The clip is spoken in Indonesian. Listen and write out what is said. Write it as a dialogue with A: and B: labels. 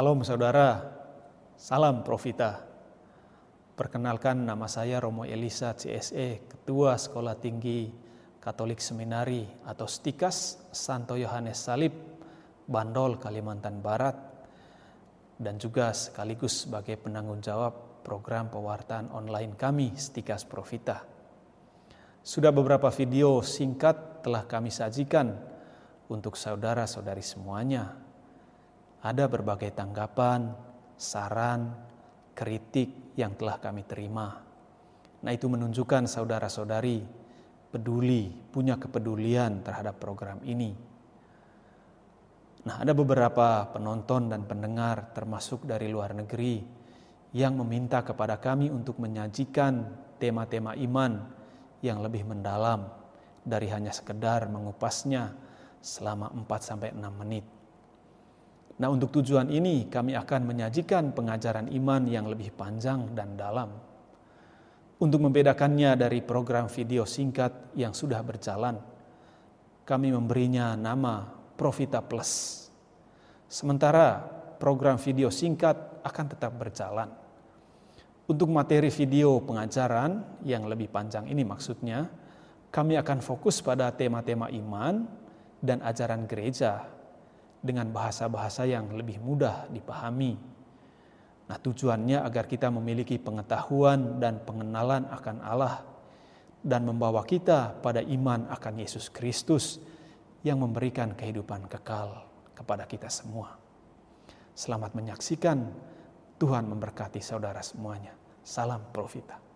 A: Shalom saudara, salam Profita. Perkenalkan nama saya Romo Elisa CSE, Ketua Sekolah Tinggi Katolik Seminari atau Stikas Santo Yohanes Salib, Bandol, Kalimantan Barat, dan juga sekaligus sebagai penanggung jawab program pewartaan online kami Stikas Profita. Sudah beberapa video singkat telah kami sajikan untuk saudara-saudari semuanya. Ada berbagai tanggapan, saran, kritik yang telah kami terima. Nah, itu menunjukkan saudara-saudari peduli, punya kepedulian terhadap program ini. Nah, ada beberapa penonton dan pendengar, termasuk dari luar negeri, yang meminta kepada kami untuk menyajikan tema-tema iman yang lebih mendalam dari hanya sekedar mengupasnya selama 4 6 menit. Nah, untuk tujuan ini kami akan menyajikan pengajaran iman yang lebih panjang dan dalam. Untuk membedakannya dari program video singkat yang sudah berjalan, kami memberinya nama Profita Plus. Sementara program video singkat akan tetap berjalan. Untuk materi video pengajaran yang lebih panjang ini maksudnya, kami akan fokus pada tema-tema iman dan ajaran gereja dengan bahasa-bahasa yang lebih mudah dipahami. Nah, tujuannya agar kita memiliki pengetahuan dan pengenalan akan Allah dan membawa kita pada iman akan Yesus Kristus yang memberikan kehidupan kekal kepada kita semua. Selamat menyaksikan, Tuhan memberkati saudara semuanya. Salam Profita.